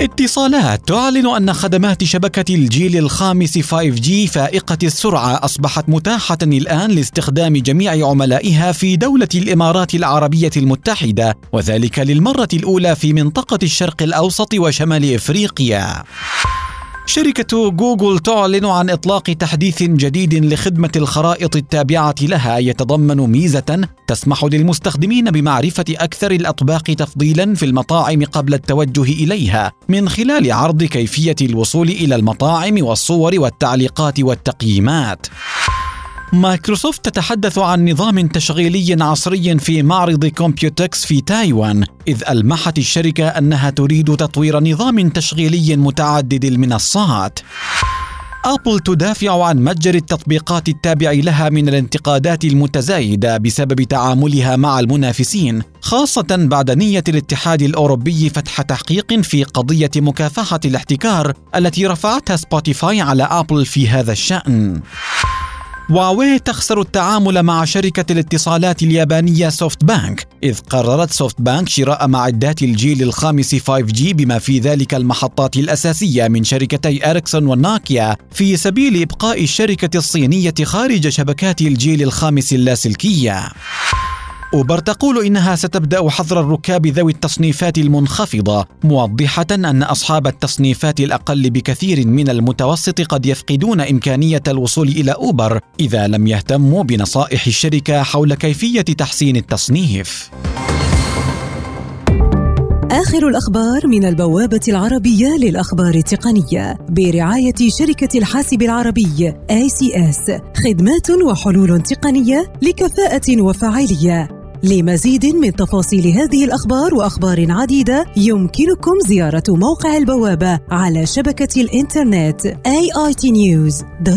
اتصالات تعلن أن خدمات شبكة الجيل الخامس 5G فائقة السرعة أصبحت متاحة الآن لاستخدام جميع عملائها في دولة الإمارات العربية المتحدة وذلك للمرة الأولى في منطقة الشرق الأوسط وشمال إفريقيا. شركة جوجل تعلن عن إطلاق تحديث جديد لخدمة الخرائط التابعة لها يتضمن ميزة تسمح للمستخدمين بمعرفة أكثر الأطباق تفضيلا في المطاعم قبل التوجه إليها من خلال عرض كيفية الوصول إلى المطاعم والصور والتعليقات والتقييمات. مايكروسوفت تتحدث عن نظام تشغيلي عصري في معرض كومبيوتكس في تايوان إذ ألمحت الشركة أنها تريد تطوير نظام تشغيلي متعدد المنصات أبل تدافع عن متجر التطبيقات التابع لها من الانتقادات المتزايدة بسبب تعاملها مع المنافسين، خاصة بعد نية الاتحاد الأوروبي فتح تحقيق في قضية مكافحة الاحتكار التي رفعتها سبوتيفاي على أبل في هذا الشأن. هواوي تخسر التعامل مع شركة الاتصالات اليابانية سوفت بانك إذ قررت سوفت بانك شراء معدات الجيل الخامس 5G بما في ذلك المحطات الأساسية من شركتي إريكسون ونوكيا في سبيل إبقاء الشركة الصينية خارج شبكات الجيل الخامس اللاسلكية. أوبر تقول إنها ستبدأ حظر الركاب ذوي التصنيفات المنخفضة موضحة أن أصحاب التصنيفات الأقل بكثير من المتوسط قد يفقدون إمكانية الوصول إلى أوبر إذا لم يهتموا بنصائح الشركة حول كيفية تحسين التصنيف. آخر الأخبار من البوابة العربية للأخبار التقنية برعاية شركة الحاسب العربي ACS خدمات وحلول تقنية لكفاءة وفاعلية لمزيد من تفاصيل هذه الأخبار وأخبار عديدة يمكنكم زيارة موقع البوابة على شبكة الإنترنت aitnews.com